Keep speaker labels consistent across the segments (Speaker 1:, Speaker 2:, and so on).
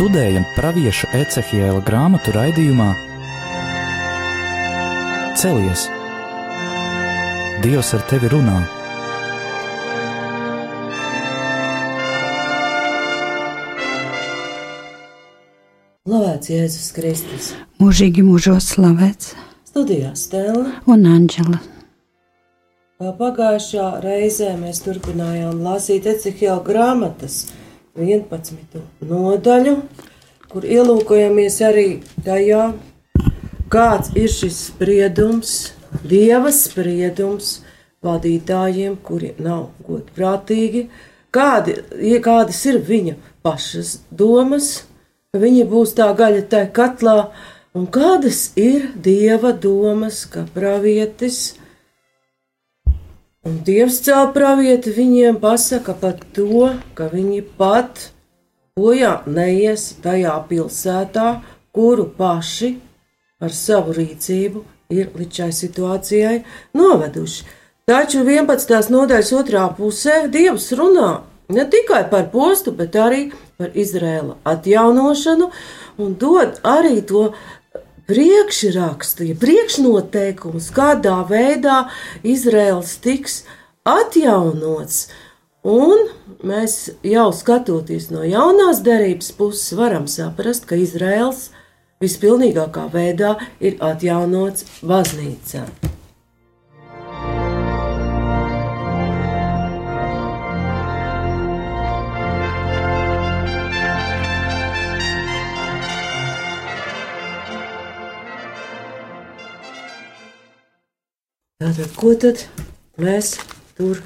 Speaker 1: Studējam pravieša Ecehiela grāmatu raidījumā Celies! Dievs ar tevi runā!
Speaker 2: Slavēts Jēzus Kristus!
Speaker 3: Mūžīgi mūžos slavēts
Speaker 2: Studijā Stela
Speaker 3: un Anģela.
Speaker 2: Kā pagājušā reizē mēs turpinājām lasīt Ecehiela grāmatas 11. nodaļu, kur ielūkojamies arī tajā, kāds ir šis spriedums, Dieva spriedums vadītājiem, kuri nav godprātīgi, kādi, kādas ir viņa pašas domas, ka viņi būs tā gaļa tajā katlā, un kādas ir Dieva domas, ka pravietis Un Dievs caur pravieti viņiem pasaka par to, ka viņi pat bojā neies tajā pilsētā, kuru paši ar savu rīcību ir līdz šai situācijai noveduši. Taču 11. nodaļas otrā pusē Dievs runā ne tikai par postu, bet arī par Izrēla atjaunošanu un dod arī to priekšrakstu, ja priekšnoteikums, kādā veidā Izraels tiks atjaunots. Un mēs jau skatoties no jaunās derības puses, varam saprast, ka Izraels vispilnīgākā veidā ir atjaunots baznīcā. Tātad, ko tad mēs tur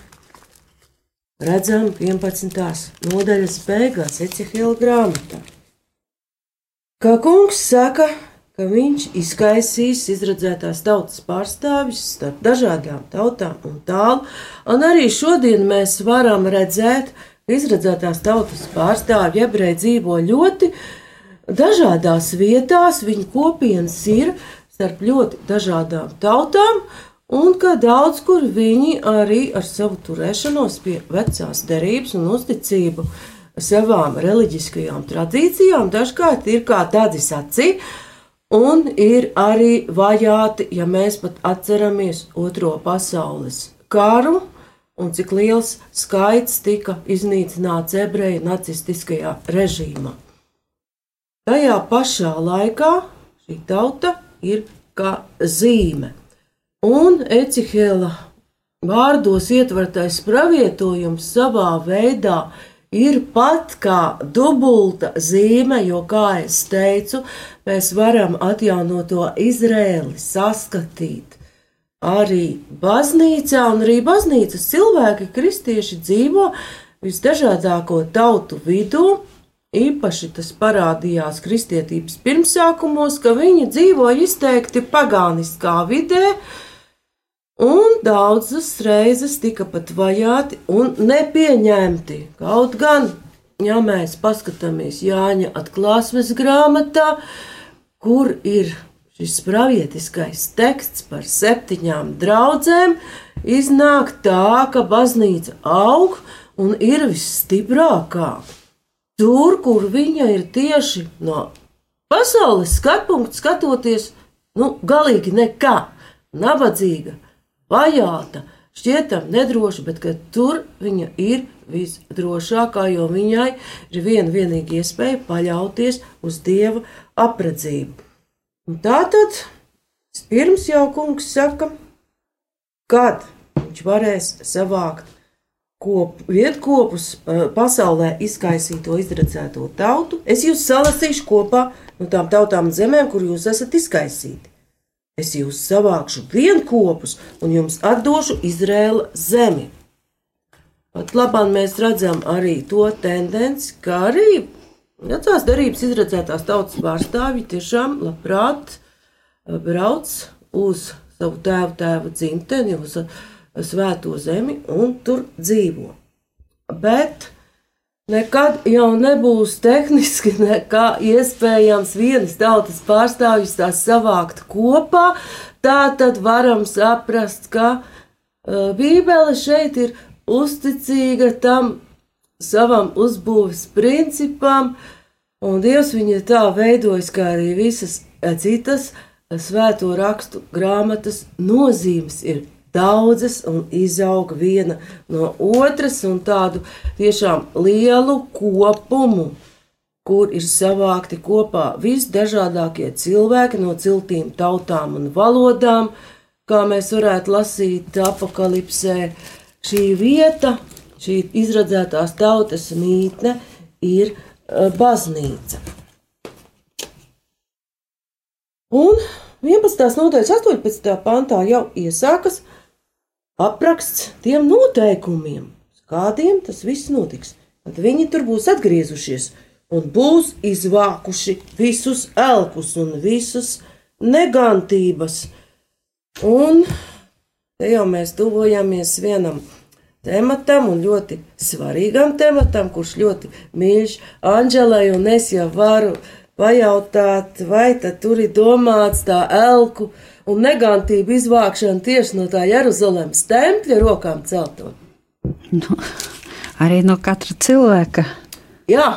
Speaker 2: redzam 11. nodaļas beigās Ecehila grāmatā? Kā kungs saka, ka viņš izkaisīs izredzētās tautas pārstāvis starp dažādām tautām un tālu, un arī šodien mēs varam redzēt, ka izredzētās tautas pārstāvji ebreji dzīvo ļoti dažādās vietās, viņu kopienas ir starp ļoti dažādām tautām, un ka daudz kur viņi arī ar savu turēšanos pie vecās derības un uzticību savām reliģiskajām tradīcijām dažkārt ir kā tādi saci, un ir arī vajāti, ja mēs pat atceramies Otro pasaules karu, un cik liels skaits tika iznīcināts ebreju nacistiskajā režīmā. Tajā pašā laikā šī tauta ir kā zīme Un Ecihela vārdos ietvertais pravietojums savā veidā ir pat kā dubulta zīme, jo, kā es teicu, mēs varam atjaunoto Izrēli saskatīt arī baznīcā, un arī baznīcas cilvēki, kristieši dzīvo visdažādāko tautu vidū. Īpaši tas parādījās kristietības pirmsākumos, ka viņi dzīvoja izteikti pagāniskā vidē, un daudzas reizes tika pat vajāti un nepieņemti. Kaut gan, ja mēs paskatāmies Jāņa atklāsmes grāmatā, kur ir šis pravietiskais teksts par septiņām draudzēm, iznāk tā, ka baznīca aug un ir visstiprākā. Tur, kur viņa ir tieši no pasaules skatu punkta skatoties, nu, galīgi nekā, nabadzīga, vajāta, šķietam nedroša, bet tur viņa ir visdrošākā, jo viņai ir viena vienīga iespēja paļauties uz dieva apredzību. Un tā tad pirms jau kungs saka, kad viņš varēs savākt kop, vietkopus pasaulē izkaisīto izredzēto tautu, es jūs salasīšu kopā no tām tautām zemēm, kur jūs esat izkaisīti. Es jūs savākšu vienopus un jums atdošu Izrēla zemi. Pat labāk mēs redzam arī to tendenci, ka arī vecās darības izredzētās tautas pārstāvji tiešām labprāt eh, brauc uz savu tēvu tēva dzimteni, uz eh, svēto zemi un tur dzīvo. Bet Nekad jau nebūs tehniski nekā iespējams vienas tautas pārstāvjus tā savākt kopā. Tā tad varam saprast, ka uh, Bībele šeit ir uzticīga tam savam uzbūves principam, Un Dievs viņa tā veidojas, kā arī visas citas svēto rakstu grāmatas nozīmes ir daudzas un izauga viena no otras un tādu tiešām lielu kopumu, kur ir savākti kopā visdažādākie cilvēki no ciltīm, tautām un valodām, kā mēs varētu lasīt apakalipsē. Šī vieta, šī izradzētās tautas mītne ir baznīca. Un 11. nodaļas 18. pantā jau iesākas apraksts tiem noteikumiem, kādiem tas viss notiks. Tad viņi tur būs atgriezušies un būs izvākuši visus elkus un visus negantības. Un te jau mēs tuvojamies vienam tematam un ļoti svarīgam tematam, kurš ļoti mīļš Anģelai, un es jau varu pajautāt, vai tur ir domāts tā elku un negantību izvākšana tieši no tā Jeruzalemes tempļa rokām celtot.
Speaker 3: Nu, arī no katra cilvēka.
Speaker 2: Jā,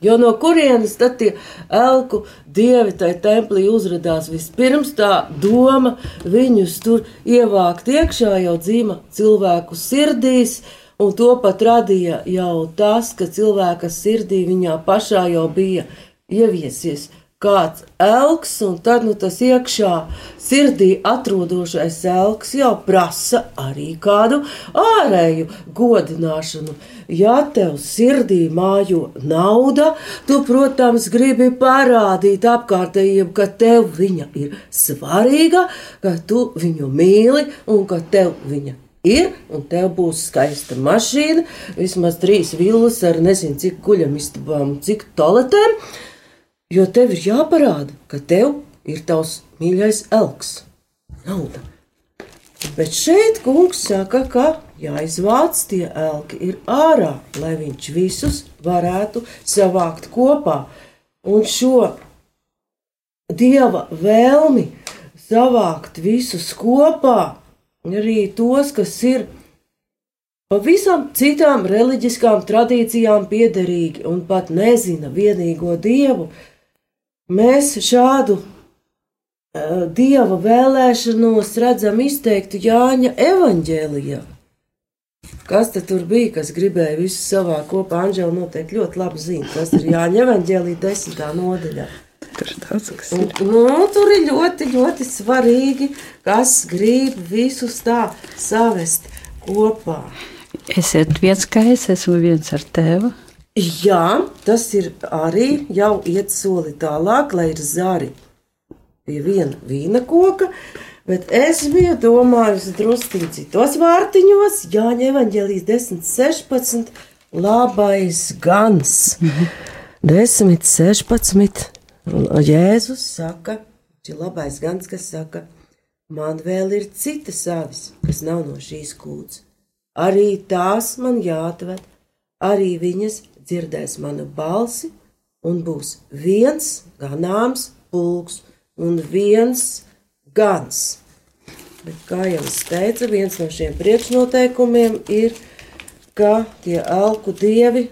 Speaker 2: Jo no kurienes tad tie elku dievi tai templī uzrādās vispirms tā doma viņus tur ievākt iekšā jau dzīva cilvēku sirdīs, un to pat radīja jau tas, ka cilvēka sirdī viņā pašā jau bija ieviesies kāds elks, un tad nu, tas iekšā sirdī atrodošais elks jau prasa arī kādu ārēju godināšanu. Ja tev sirdī mājo nauda, tu, protams, gribi parādīt apkārtējiem, ka tev viņa ir svarīga, ka tu viņu mīli un ka tev viņa ir, un tev būs skaista mašīna, vismaz trīs vilnas ar nezinu cik guļamistabām, cik toaletēm jo tev ir jāparāda, ka tev ir tavs mīļais elks, nauda. Bet šeit kungs saka, ka jāizvāc tie elki ir ārā, lai viņš visus varētu savākt kopā. Un šo dieva vēlmi savākt visus kopā, arī tos, kas ir pavisam citām reliģiskām tradīcijām piederīgi un pat nezina vienīgo dievu, Mēs šādu uh, dieva vēlēšanos redzam izteiktu Jāņa evanģēlijā. Kas tur bija, kas gribēja visu savā kopā? Anģela noteikti ļoti labi zina, kas ir Jāņa evanģēlijā, desmitā nodaļā.
Speaker 3: Tur, daudz,
Speaker 2: ir. Nu, tur ir ļoti, ļoti svarīgi, kas grib visus tā savest kopā.
Speaker 3: Esiet viens kā es esmu viens ar tevi.
Speaker 2: Jā, tas ir arī jau iet soli tālāk, lai ir zari pie viena vīna koka, bet es biju domājis drusciņi citos vārtiņos, Jāņa evaņģēlijas 10, 16, labais gans. 10, 16, Jēzus saka, šī labais gans, kas saka, man vēl ir citas avis, kas nav no šīs kūts. Arī tās man jāatved, arī viņas dzirdēs manu balsi, un būs viens ganāms pulks un viens gans. Bet, kā jau es teicu, viens no šiem priekšnoteikumiem ir, ka tie alku dievi,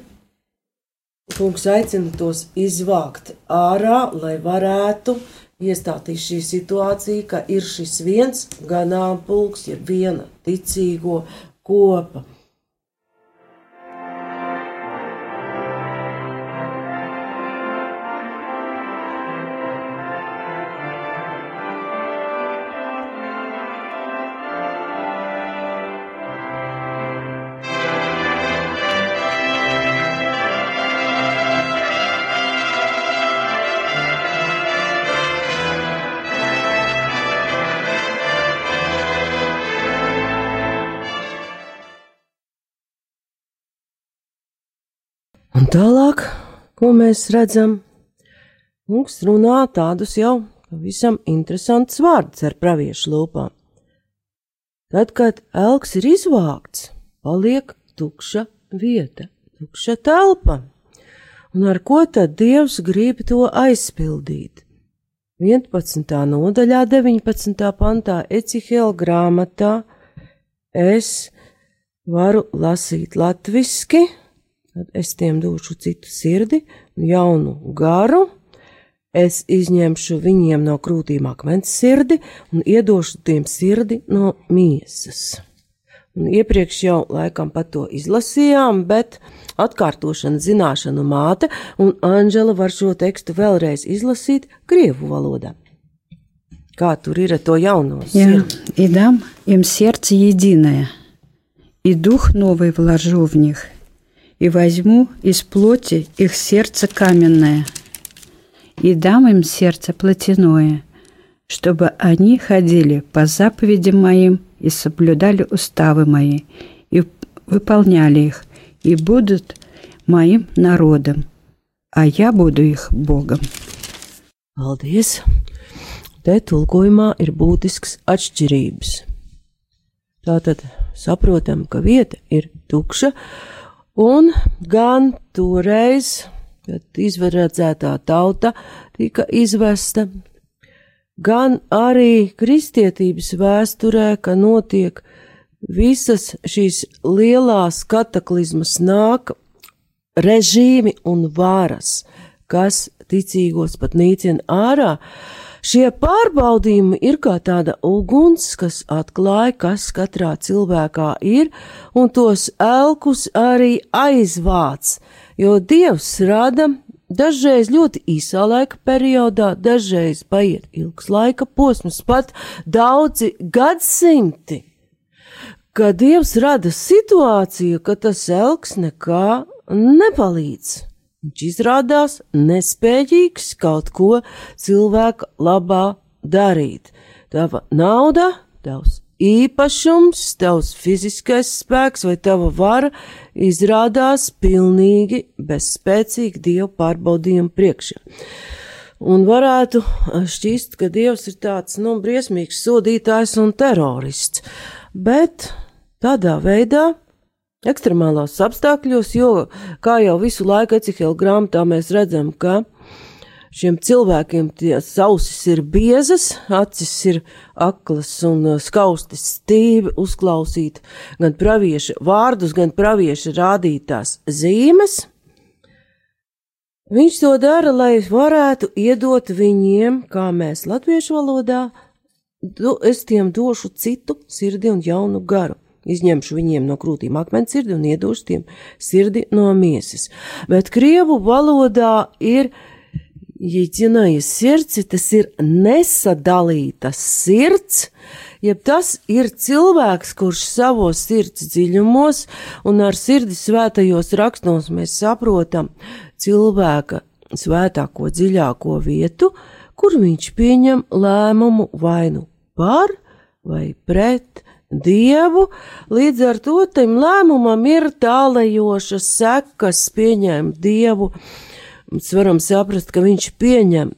Speaker 2: kungs aicina tos izvākt ārā, lai varētu iestāties šī situācija, ka ir šis viens ganāmpulks, ja viena ticīgo kopa. Un tālāk, ko mēs redzam, kungs runā tādus jau pavisam interesantus vārdus ar praviešu lūpām. Tad, kad elks ir izvākts, paliek tukša vieta, tukša telpa. Un ar ko tad Dievs grib to aizpildīt? 11. nodaļā, 19. pantā, Ecihela grāmatā es varu lasīt latviski, tad es tiem došu citu sirdi, jaunu garu, es izņemšu viņiem no krūtīm akmens sirdi un iedošu tiem sirdi no miesas. Un iepriekš jau laikam par to izlasījām, bet atkārtošana zināšanu māte, un Anģela var šo tekstu vēlreiz izlasīt Krievu valodā. Kā tur ir ar to jauno?
Speaker 3: Я и дам им сердце единое, и дух новый вложу в них, и возьму из плоти их сердце каменное, и дам им сердце плотяное, чтобы они ходили по заповедям моим и соблюдали уставы мои, и выполняли их, и будут моим народом, а я буду их Богом.
Speaker 2: Paldies! Te tulkojumā ir būtisks atšķirības. Tātad saprotam, ka vieta ir tukša, un gan toreiz, kad izvarēdzētā tauta tika izvesta, gan arī kristietības vēsturē, ka notiek visas šīs lielās kataklizmas nāk režīmi un varas, kas ticīgos pat nīcina ārā. Šie pārbaudījumi ir kā tāda uguns, kas atklāja, kas katrā cilvēkā ir, un tos elkus arī aizvāc, jo Dievs rada dažreiz ļoti īsā laika periodā, dažreiz paiet ilgs laika posms, pat daudzi gadsimti ka Dievs rada situāciju, ka tas elks nekā nepalīdz. Viņš izrādās nespējīgs kaut ko cilvēka labā darīt. Tava nauda, tavs īpašums, tavs fiziskais spēks vai tava vara izrādās pilnīgi bezspēcīgi Dieva pārbaudījuma priekšā. Un varētu šķist, ka Dievs ir tāds, nu, briesmīgs sodītājs un terorists, bet tādā veidā ekstremālos apstākļos, jo, kā jau visu laiku Ecihela grāmatā mēs redzam, ka šiem cilvēkiem tie ausis ir biezas, acis ir aklas un uh, skaustas stīvi uzklausīt gan pravieša vārdus, gan pravieša rādītās zīmes. Viņš to dara, lai varētu iedot viņiem, kā mēs latviešu valodā, es tiem došu citu sirdi un jaunu garu izņemšu viņiem no krūtīm akmens sirdi un iedošu tiem sirdi no miesas. Bet krievu valodā ir Jēdzinājas sirds, tas ir nesadalītas sirds, jeb tas ir cilvēks, kurš savos sirds dziļumos un ar sirdi svētajos rakstos mēs saprotam cilvēka svētāko dziļāko vietu, kur viņš pieņem lēmumu vainu par vai pret dievu, līdz ar to tam lēmumam ir tālajošas sekas pieņemt dievu. Mēs varam saprast, ka viņš pieņem.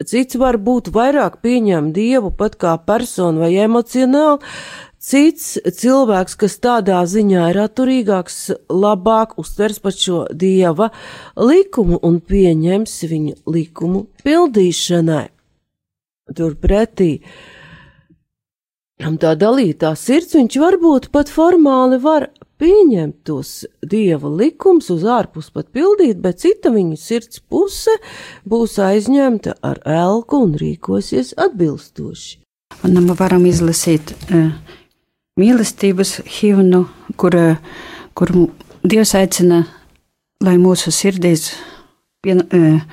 Speaker 2: Cits var būt vairāk pieņem dievu pat kā personu vai emocionāli, cits cilvēks, kas tādā ziņā ir atturīgāks, labāk uztvers pat šo dieva likumu un pieņems viņa likumu pildīšanai. Turpretī, uh, tā dalītā sirds, viņš varbūt pat formāli var pieņemt tos dieva likums uz ārpus pat pildīt, bet cita viņa sirds puse būs aizņemta ar elku un rīkosies atbilstoši.
Speaker 3: Un mēs varam izlasīt uh, mīlestības himnu, kur, uh, kur Dievs aicina, lai mūsu sirdīs pien, uh,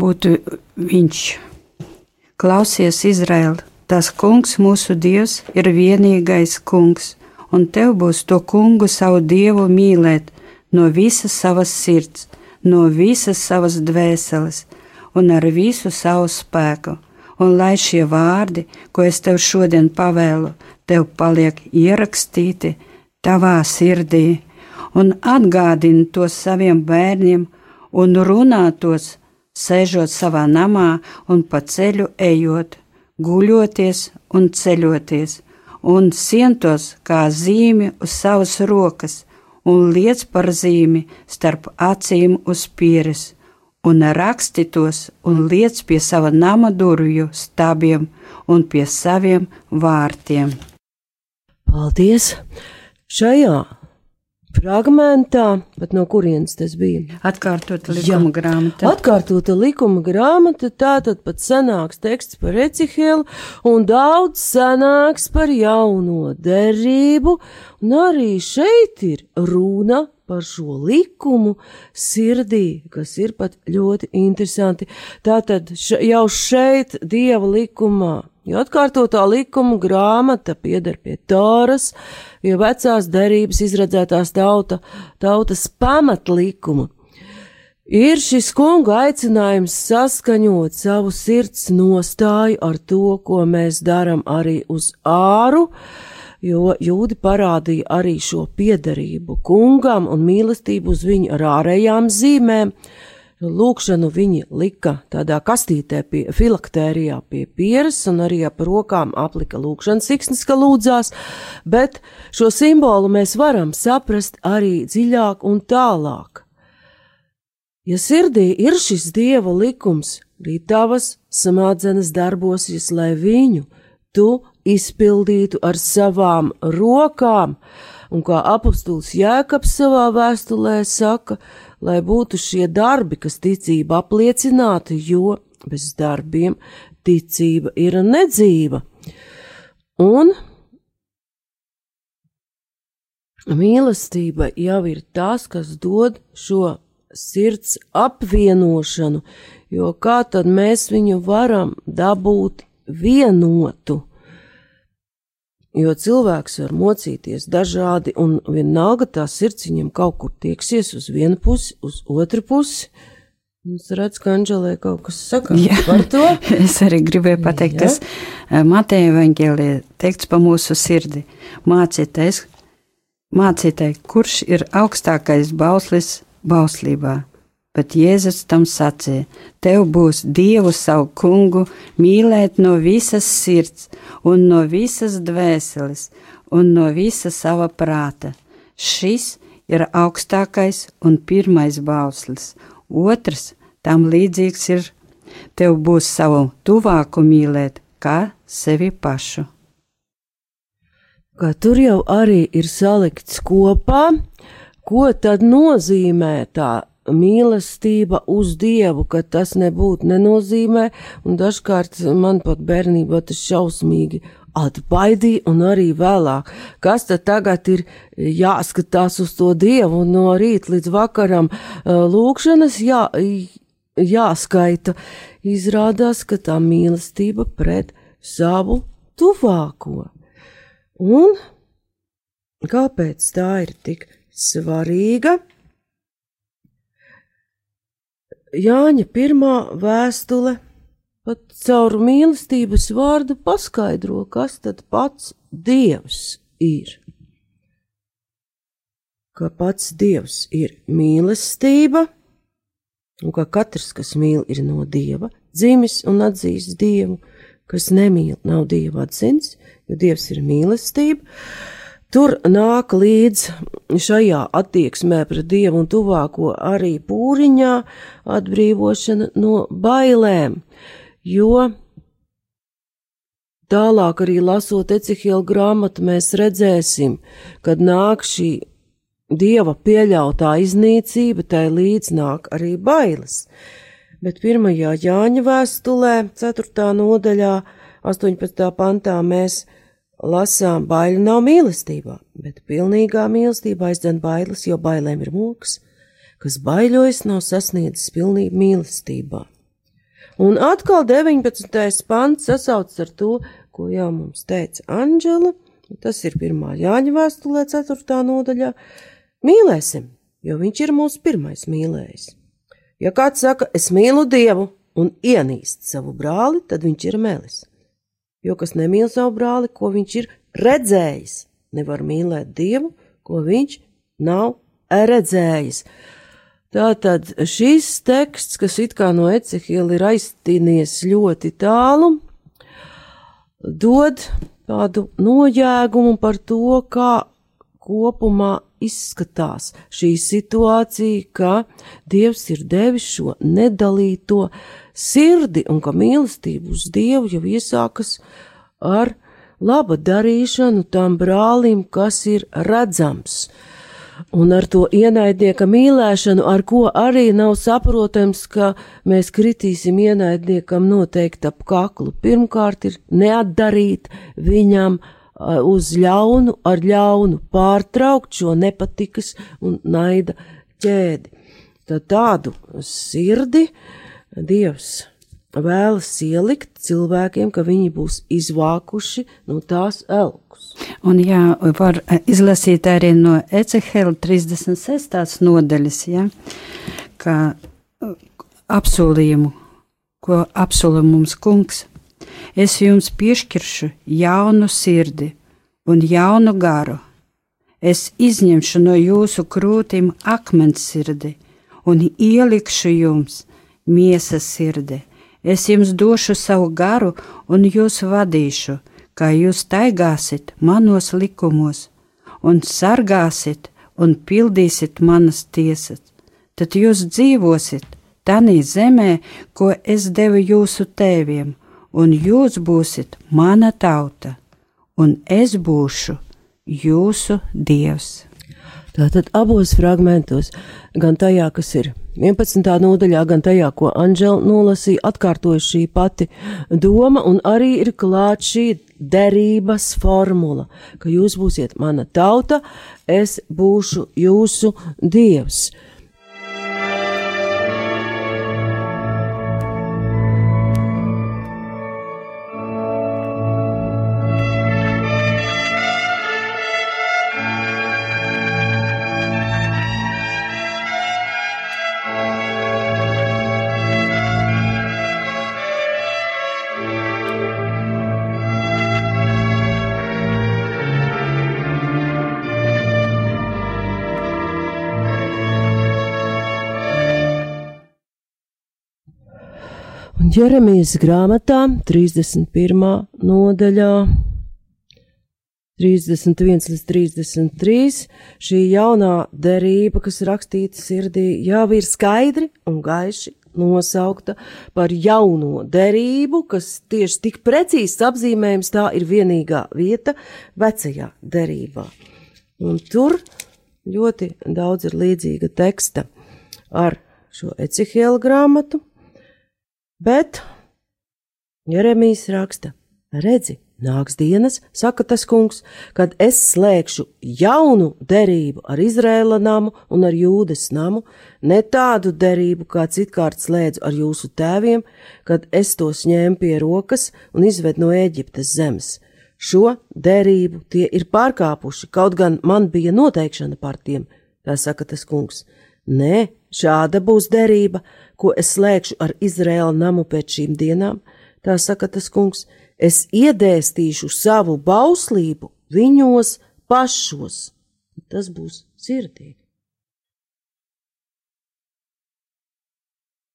Speaker 3: būtu viņš. Klausies, Izraēla, Tas kungs, mūsu dievs, ir vienīgais kungs, un tev būs to kungu savu dievu mīlēt no visas savas sirds, no visas savas dvēseles un ar visu savu spēku. Un lai šie vārdi, ko es tev šodien pavēlu, tev paliek ierakstīti tavā sirdī, un atgādini tos saviem bērniem, un runā tos, sēžot savā namā un pa ceļu ejot guļoties un ceļoties, un sientos kā zīmi uz savas rokas, un liec par zīmi starp acīm uz pieres, un raksti tos un liec pie sava nama durvju stabiem un pie saviem vārtiem.
Speaker 2: Paldies! Šajā fragmentā, bet no kurienes tas bija?
Speaker 3: Atkārtot likuma grāmata.
Speaker 2: Atkārtota likuma grāmata, tātad pat senāks teksts par Ecihelu un daudz senāks par jauno derību, un arī šeit ir runa par šo likumu sirdī, kas ir pat ļoti interesanti. Tātad š, jau šeit Dieva likumā jo atkārtotā likuma grāmata pieder pie Toras, jo vecās derības izredzētās tauta, tautas pamatlikuma. Ir šis kunga aicinājums saskaņot savu sirds nostāju ar to, ko mēs darām arī uz āru, jo jūdi parādīja arī šo piederību kungam un mīlestību uz viņu ar ārējām zīmēm, lūkšanu viņi lika tādā kastītē pie filaktērijā pie pieres un arī ap rokām aplika lūkšanas siksnis, ka lūdzās, bet šo simbolu mēs varam saprast arī dziļāk un tālāk. Ja sirdī ir šis dieva likums, arī tavas samādzenes darbosies, lai viņu tu izpildītu ar savām rokām, un kā apustulis Jēkabs savā vēstulē saka, lai būtu šie darbi, kas ticība apliecinātu, jo bez darbiem ticība ir nedzīva. Un mīlestība jau ir tas, kas dod šo sirds apvienošanu, jo kā tad mēs viņu varam dabūt vienotu? Jo cilvēks var mocīties dažādi, un vienalga tā sirds viņam kaut kur tieksies uz vienu pusi, uz otru pusi. Es redzu, ka Anģelē kaut kas saka Jā, par to.
Speaker 3: es arī gribēju pateikt, Jā. kas eh, Mateja evaņģēlē teikts pa mūsu sirdi. Mācieties, mācieties, kurš ir augstākais bauslis bauslībā bet Jēzus tam sacīja: Tev būs Dievu savu kungu mīlēt no visas sirds, un no visas dvēseles, un no visa sava prāta. Šis ir augstākais un pirmais bauslis. Otrs tam līdzīgs ir: Tev būs savu tuvāku mīlēt kā sevi pašu.
Speaker 2: Kā tur jau arī ir salikts kopā, ko tad nozīmē tā mīlestība uz Dievu, ka tas nebūtu nenozīmē, un dažkārt man pat bērnībā tas šausmīgi atbaidīja, un arī vēlāk, kas tad tagad ir jāskatās uz to Dievu, no rīta līdz vakaram lūkšanas jā, jāskaita. Izrādās, ka tā mīlestība pret savu tuvāko. Un kāpēc tā ir tik svarīga? Jāņa pirmā vēstule pat caur mīlestības vārdu paskaidro, kas tad pats Dievs ir. Ka pats Dievs ir mīlestība, un ka katrs, kas mīl, ir no Dieva, dzimis un atzīst Dievu, kas nemīl, nav Dieva atzins, jo Dievs ir mīlestība. Tur nāk līdz šajā attieksmē pret dievu un tuvāko arī pūriņā atbrīvošana no bailēm, jo tālāk arī lasot Ecihila grāmatu mēs redzēsim, kad nāk šī dieva pieļautā iznīcība, tai līdz nāk arī bailes. Bet pirmajā Jāņa vēstulē, 4. nodaļā, 18. pantā mēs lasām, baila nav mīlestībā, bet pilnīgā mīlestībā aizdzen bailes, jo bailēm ir mūks, kas baiļojas nav sasniedzis pilnību mīlestībā. Un atkal 19. pants sasauc ar to, ko jau mums teica Anģela, tas ir pirmā Jāņa vēstulē, 4. nodaļā. Mīlēsim, jo viņš ir mūsu pirmais mīlējs. Ja kāds saka, es mīlu Dievu un ienīst savu brāli, tad viņš ir melis jo kas nemīl savu brāli, ko viņš ir redzējis, nevar mīlēt Dievu, ko viņš nav redzējis. Tātad šis teksts, kas it kā no Ecehila ir aiztīnies ļoti tālu, dod tādu nojēgumu par to, kā kopumā izskatās šī situācija, ka Dievs ir devis šo nedalīto sirdi un ka mīlestība uz Dievu jau iesākas ar laba darīšanu tam brālim, kas ir redzams. Un ar to ienaidnieka mīlēšanu, ar ko arī nav saprotams, ka mēs kritīsim ienaidniekam noteikti ap kaklu. Pirmkārt, ir neatdarīt viņam uz ļaunu, ar ļaunu pārtraukt šo nepatikas un naida ķēdi. Tad tādu sirdi Dievs vēlas ielikt cilvēkiem, ka viņi būs izvākuši no tās elkus.
Speaker 3: Un jā, var izlasīt arī no Ecehela 36. nodaļas, ja, ka apsolījumu, ko apsola mums kungs, es jums piešķiršu jaunu sirdi un jaunu garu. Es izņemšu no jūsu krūtīm akmens sirdi un ielikšu jums miesas sirdi Es jums došu savu garu un jūs vadīšu, kā jūs taigāsit manos likumos, un sargāsit un pildīsit manas tiesas. Tad jūs dzīvosit tanī zemē, ko es devu jūsu tēviem, un jūs būsit mana tauta, un es būšu jūsu dievs.
Speaker 2: Tātad abos fragmentos, gan tajā, kas ir 11. nodaļā, gan tajā, ko Anģela nolasīja, atkārtojas šī pati doma, un arī ir klāt šī derības formula, ka jūs būsiet mana tauta, es būšu jūsu dievs. Jeremijas grāmatā, 31. nodaļā, 31 līdz 33. Šī jaunā derība, kas rakstīta sirdī, jau ir skaidri un gaiši nosaukta par jauno derību, kas tieši tik precīzs apzīmējums tā ir vienīgā vieta vecajā derībā. Un tur ļoti daudz ir līdzīga teksta ar šo Ecihēla grāmatu, Bet Jeremijs raksta: Redzi, nāks dienas, saka tas kungs, kad es slēgšu jaunu derību ar Izrēla namu un ar Jūdas namu, ne tādu derību, kā citkārt slēdzu ar jūsu tēviem, kad es tos ņēmu pie rokas un izvedu no Eģiptes zemes. Šo derību tie ir pārkāpuši, kaut gan man bija noteikšana par tiem, tā saka tas kungs. Nē, šāda būs derība, ko es slēgšu ar Izraēla namu pēc šīm dienām, tā saka tas kungs, es iedēstīšu savu bauslību viņos pašos. Tas būs sirdīgi.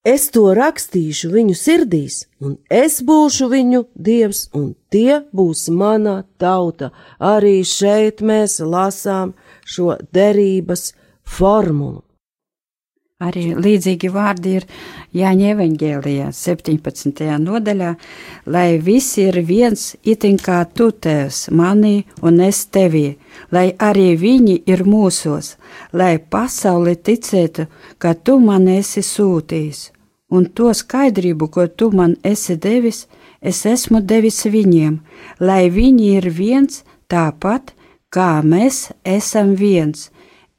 Speaker 2: Es to rakstīšu viņu sirdīs, un es būšu viņu dievs, un tie būs mana tauta. Arī šeit mēs lasām šo derības formulu.
Speaker 3: Arī līdzīgi vārdi ir Jāņa evaņģēlijā 17. nodaļā, lai visi ir viens itin kā tu tevs manī un es tevī, lai arī viņi ir mūsos, lai pasauli ticētu, ka tu man esi sūtījis, un to skaidrību, ko tu man esi devis, es esmu devis viņiem, lai viņi ir viens tāpat, kā mēs esam viens,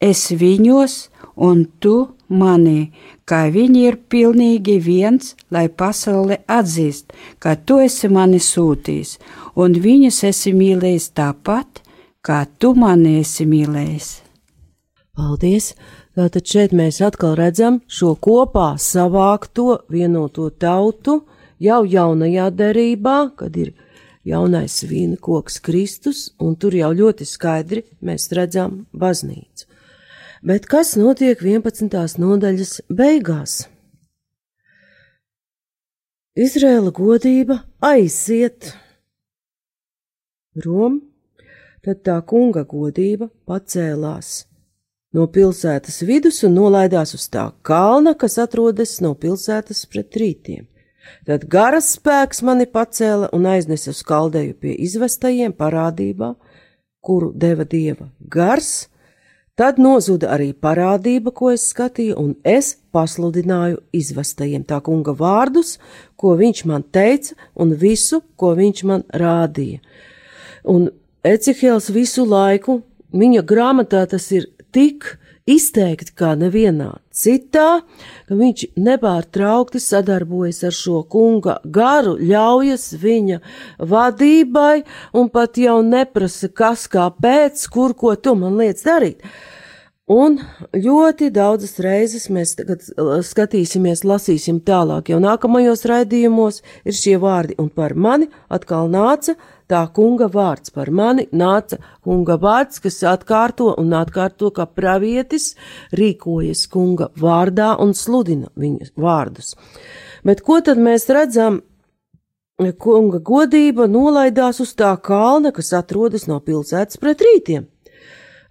Speaker 3: es viņos un tu manī, kā viņi ir pilnīgi viens, lai pasaule atzīst, ka tu esi mani sūtījis, un viņus esi mīlējis tāpat, kā tu mani esi mīlējis.
Speaker 2: Paldies! Tātad šeit mēs atkal redzam šo kopā savākto vienoto tautu jau jaunajā derībā, kad ir jaunais vīna koks Kristus, un tur jau ļoti skaidri mēs redzam baznīcu. Bet kas notiek 11. nodaļas beigās? Izrēla godība aiziet prom, tad tā kunga godība pacēlās no pilsētas vidus un nolaidās uz tā kalna, kas atrodas no pilsētas pret rītiem. Tad garas spēks mani pacēla un aiznesa uz kaldēju pie izvestajiem parādībā, kuru deva dieva gars, Tad nozuda arī parādība, ko es skatīju, un es pasludināju izvestajiem tā kunga vārdus, ko viņš man teica, un visu, ko viņš man rādīja. Un Ecihēls visu laiku, viņa grāmatā tas ir tik izteikti kā nevienā citā, ka viņš nepārtraukti sadarbojas ar šo kunga garu, ļaujas viņa vadībai un pat jau neprasa, kas kāpēc, kur ko tu man liec darīt. Un ļoti daudzas reizes mēs tagad skatīsimies, lasīsim tālāk, jo nākamajos raidījumos ir šie vārdi, un par mani atkal nāca tā kunga vārds par mani nāca kunga vārds, kas atkārto un atkārto, kā pravietis rīkojas kunga vārdā un sludina viņa vārdus. Bet ko tad mēs redzam? Kunga godība nolaidās uz tā kalna, kas atrodas no pilsētas pret rītiem.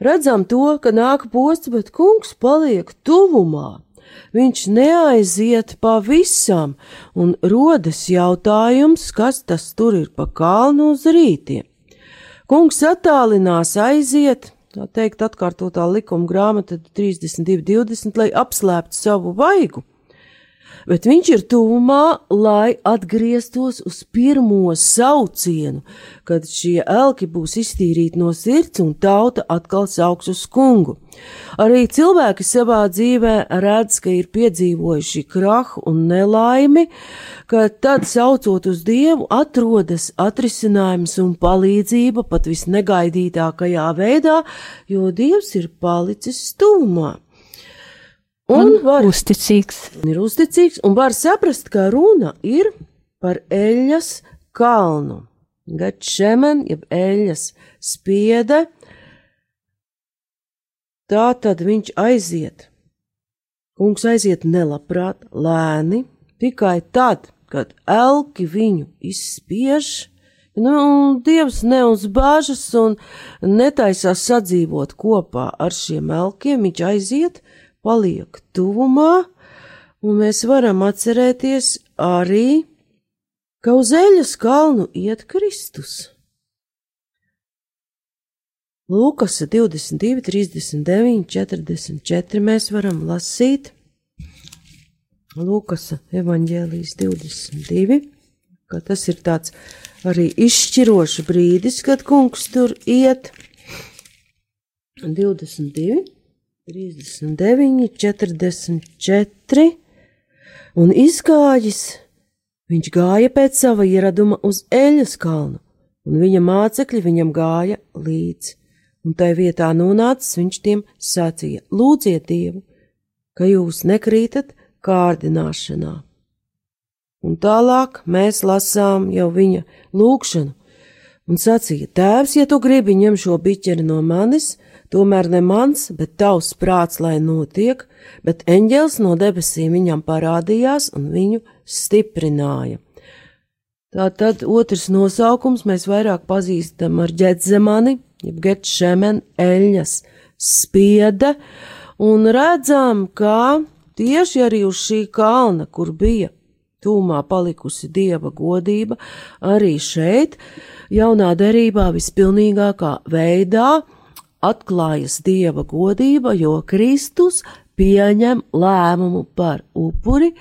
Speaker 2: Redzam to, ka nāk posts, bet kungs paliek tuvumā viņš neaiziet pavisam, un rodas jautājums, kas tas tur ir pa kalnu uz rītiem. Kungs attālinās aiziet, tā teikt, atkārtotā likuma grāmata 32.20, lai apslēptu savu vaigu bet viņš ir tuvumā, lai atgrieztos uz pirmo saucienu, kad šie elki būs iztīrīti no sirds un tauta atkal sauks uz kungu. Arī cilvēki savā dzīvē redz, ka ir piedzīvojuši krahu un nelaimi, ka tad saucot uz Dievu atrodas atrisinājums un palīdzība pat visnegaidītākajā veidā, jo Dievs ir palicis tuvumā.
Speaker 3: Un, un var, uzticīgs.
Speaker 2: Ir uzticīgs un var saprast, ka runa ir par eļas kalnu. Gačemen, jeb eļas spiede, tā tad viņš aiziet. Kungs aiziet nelabprāt, lēni, tikai tad, kad elki viņu izspiež, nu, Dievs neuzbāžas un netaisās sadzīvot kopā ar šiem elkiem, viņš aiziet, paliek tuvumā, un mēs varam atcerēties arī, ka uz eļas kalnu iet Kristus. Lūkas 22, 39, 44 mēs varam lasīt. Lūkas evanģēlijas 22, ka tas ir tāds arī izšķirošs brīdis, kad kungs tur iet. 22. 39, 44, un izgājis, viņš gāja pēc sava ieraduma uz Eļas kalnu, un viņa mācekļi viņam gāja līdzi, un tai vietā nonācis viņš tiem sacīja: Lūdziet Dievu, ka jūs nekrītat kārdināšanā. Un tālāk mēs lasām jau viņa lūgšanu, un sacīja: Tēvs, ja tu gribi ņem šo biķeri no manis, Tomēr ne mans, bet tavs prāts, lai notiek, bet eņģēlis no debesīm viņam parādījās un viņu stiprināja. Tā tad otrs nosaukums mēs vairāk pazīstam ar ģetzemani, jeb getšemen, eļas, spiede, un redzam, ka tieši arī uz šī kalna, kur bija tūmā palikusi dieva godība, arī šeit, jaunā derībā vispilnīgākā veidā, atklājas dieva godība, jo Kristus pieņem lēmumu par upuri,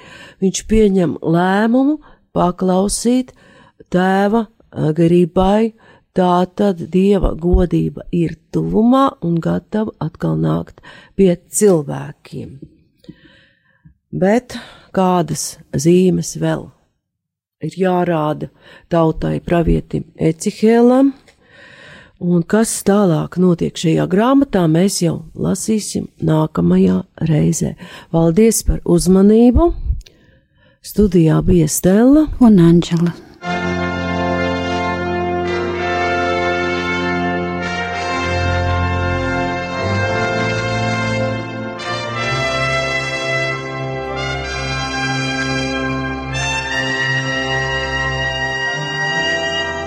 Speaker 2: viņš pieņem lēmumu paklausīt tēva gribai, tā tad dieva godība ir tuvumā un gatava atkal nākt pie cilvēkiem. Bet kādas zīmes vēl ir jārāda tautai pravietim Ecihēlam, Un kas tālāk notiek šajā grāmatā, mēs jau lasīsim nākamajā reizē. Paldies par uzmanību! Studijā bija Stela
Speaker 3: un Anģela.